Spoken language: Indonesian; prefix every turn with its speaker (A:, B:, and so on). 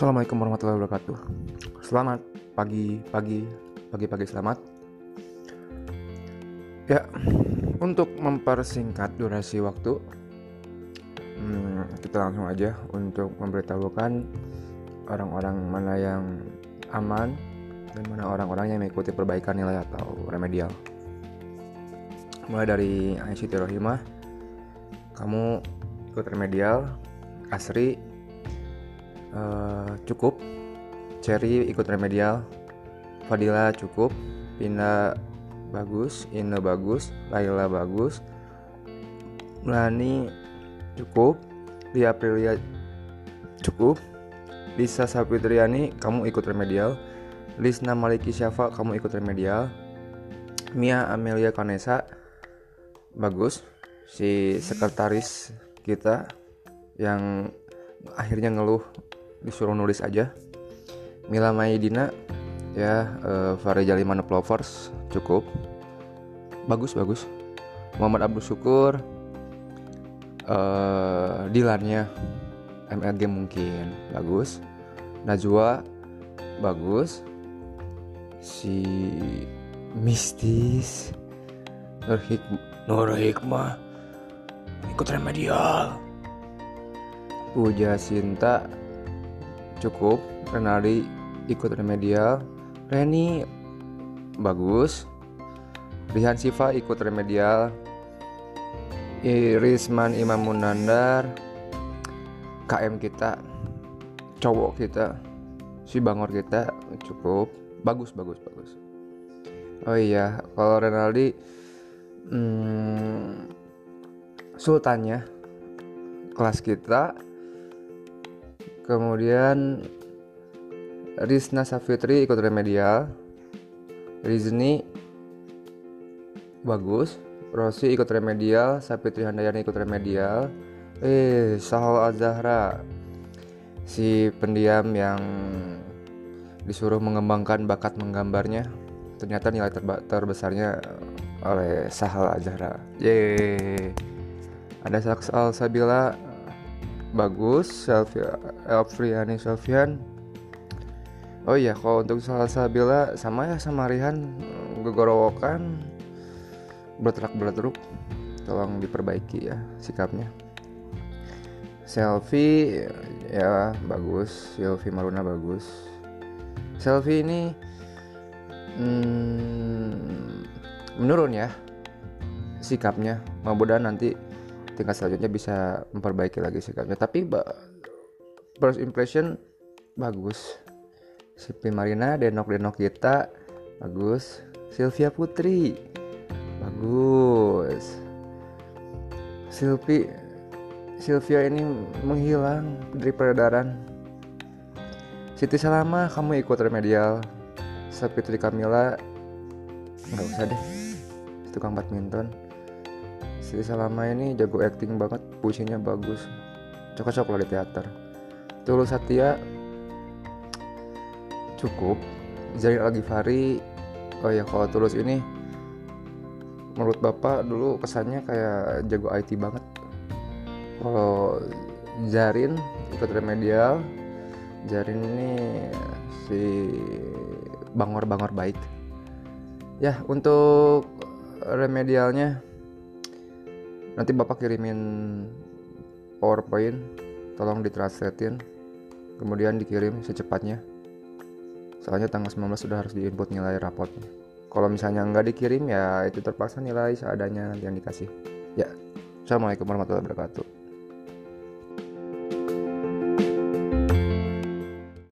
A: Assalamualaikum warahmatullahi wabarakatuh. Selamat pagi, pagi, pagi-pagi selamat. Ya, untuk mempersingkat durasi waktu, hmm, kita langsung aja untuk memberitahukan orang-orang mana yang aman dan mana orang-orang yang mengikuti perbaikan nilai atau remedial. Mulai dari ICT Rohimah, kamu ikut remedial, Asri uh, cukup, Cherry ikut remedial, Fadila cukup, Pinda bagus, Ina bagus, Laila bagus, Melani cukup, Lia Aprilia cukup, Lisa Sapitriani kamu ikut remedial, Lisna Maliki Syafa kamu ikut remedial, Mia Amelia Kanesa bagus, si sekretaris kita yang akhirnya ngeluh disuruh nulis aja. Mila Maidina ya uh, Fareja Limana Plovers cukup. Bagus bagus. Muhammad Abdul Syukur uh, Dilannya MLG mungkin bagus. Najwa bagus. Si mistis Nur, Hikmah, Nur Hikmah ikut remedial. Puja Sinta cukup Renaldi ikut remedial Reni bagus. Rihan Siva ikut remedial Irisman Imam Munandar. KM kita cowok kita si Bangor kita cukup. Bagus bagus bagus. Oh iya kalau Renaldi hmm, sultannya kelas kita kemudian Rizna Safitri ikut remedial. Rizni bagus. Rosi ikut remedial. Safitri Handayani ikut remedial. Eh Sahal Azahra si pendiam yang disuruh mengembangkan bakat menggambarnya ternyata nilai terba- terbesarnya oleh Sahal Azahra. Yeay. Ada Saksal Sabila bagus Elfriani Sofian oh iya kalau untuk Saksal Sabila sama ya sama Rihan gegorowokan. Berterak berteruk. Tolong diperbaiki ya sikapnya. Selfie ya bagus. Selfie Maruna bagus. Selfie ini hmm, menurun ya sikapnya. Mudah-mudahan nanti tingkat selanjutnya bisa memperbaiki lagi sikapnya. Tapi first impression bagus. Sipi Marina denok-denok kita bagus. Sylvia Putri bagus. Silvi Sylvia ini menghilang dari peredaran. Siti Salama kamu ikut remedial. Sapitri Kamila nggak usah deh. Tukang badminton Siti Salama ini jago acting banget puisinya bagus. Cocok lah di teater. Tulus Satya cukup. Zainal Al-Ghifari oh ya kalau Tulus ini menurut bapak dulu kesannya kayak jago IT banget. Kalau Jarin ikut remedial Jarin ini si bangor-bangor baik ya untuk remedialnya nanti bapak kirimin powerpoint tolong ditranslatein kemudian dikirim secepatnya. Soalnya tanggal 19 sudah harus diinput nilai rapotnya. Kalau misalnya nggak dikirim ya itu terpaksa nilai seadanya nanti yang dikasih. Ya assalamualaikum warahmatullahi wabarakatuh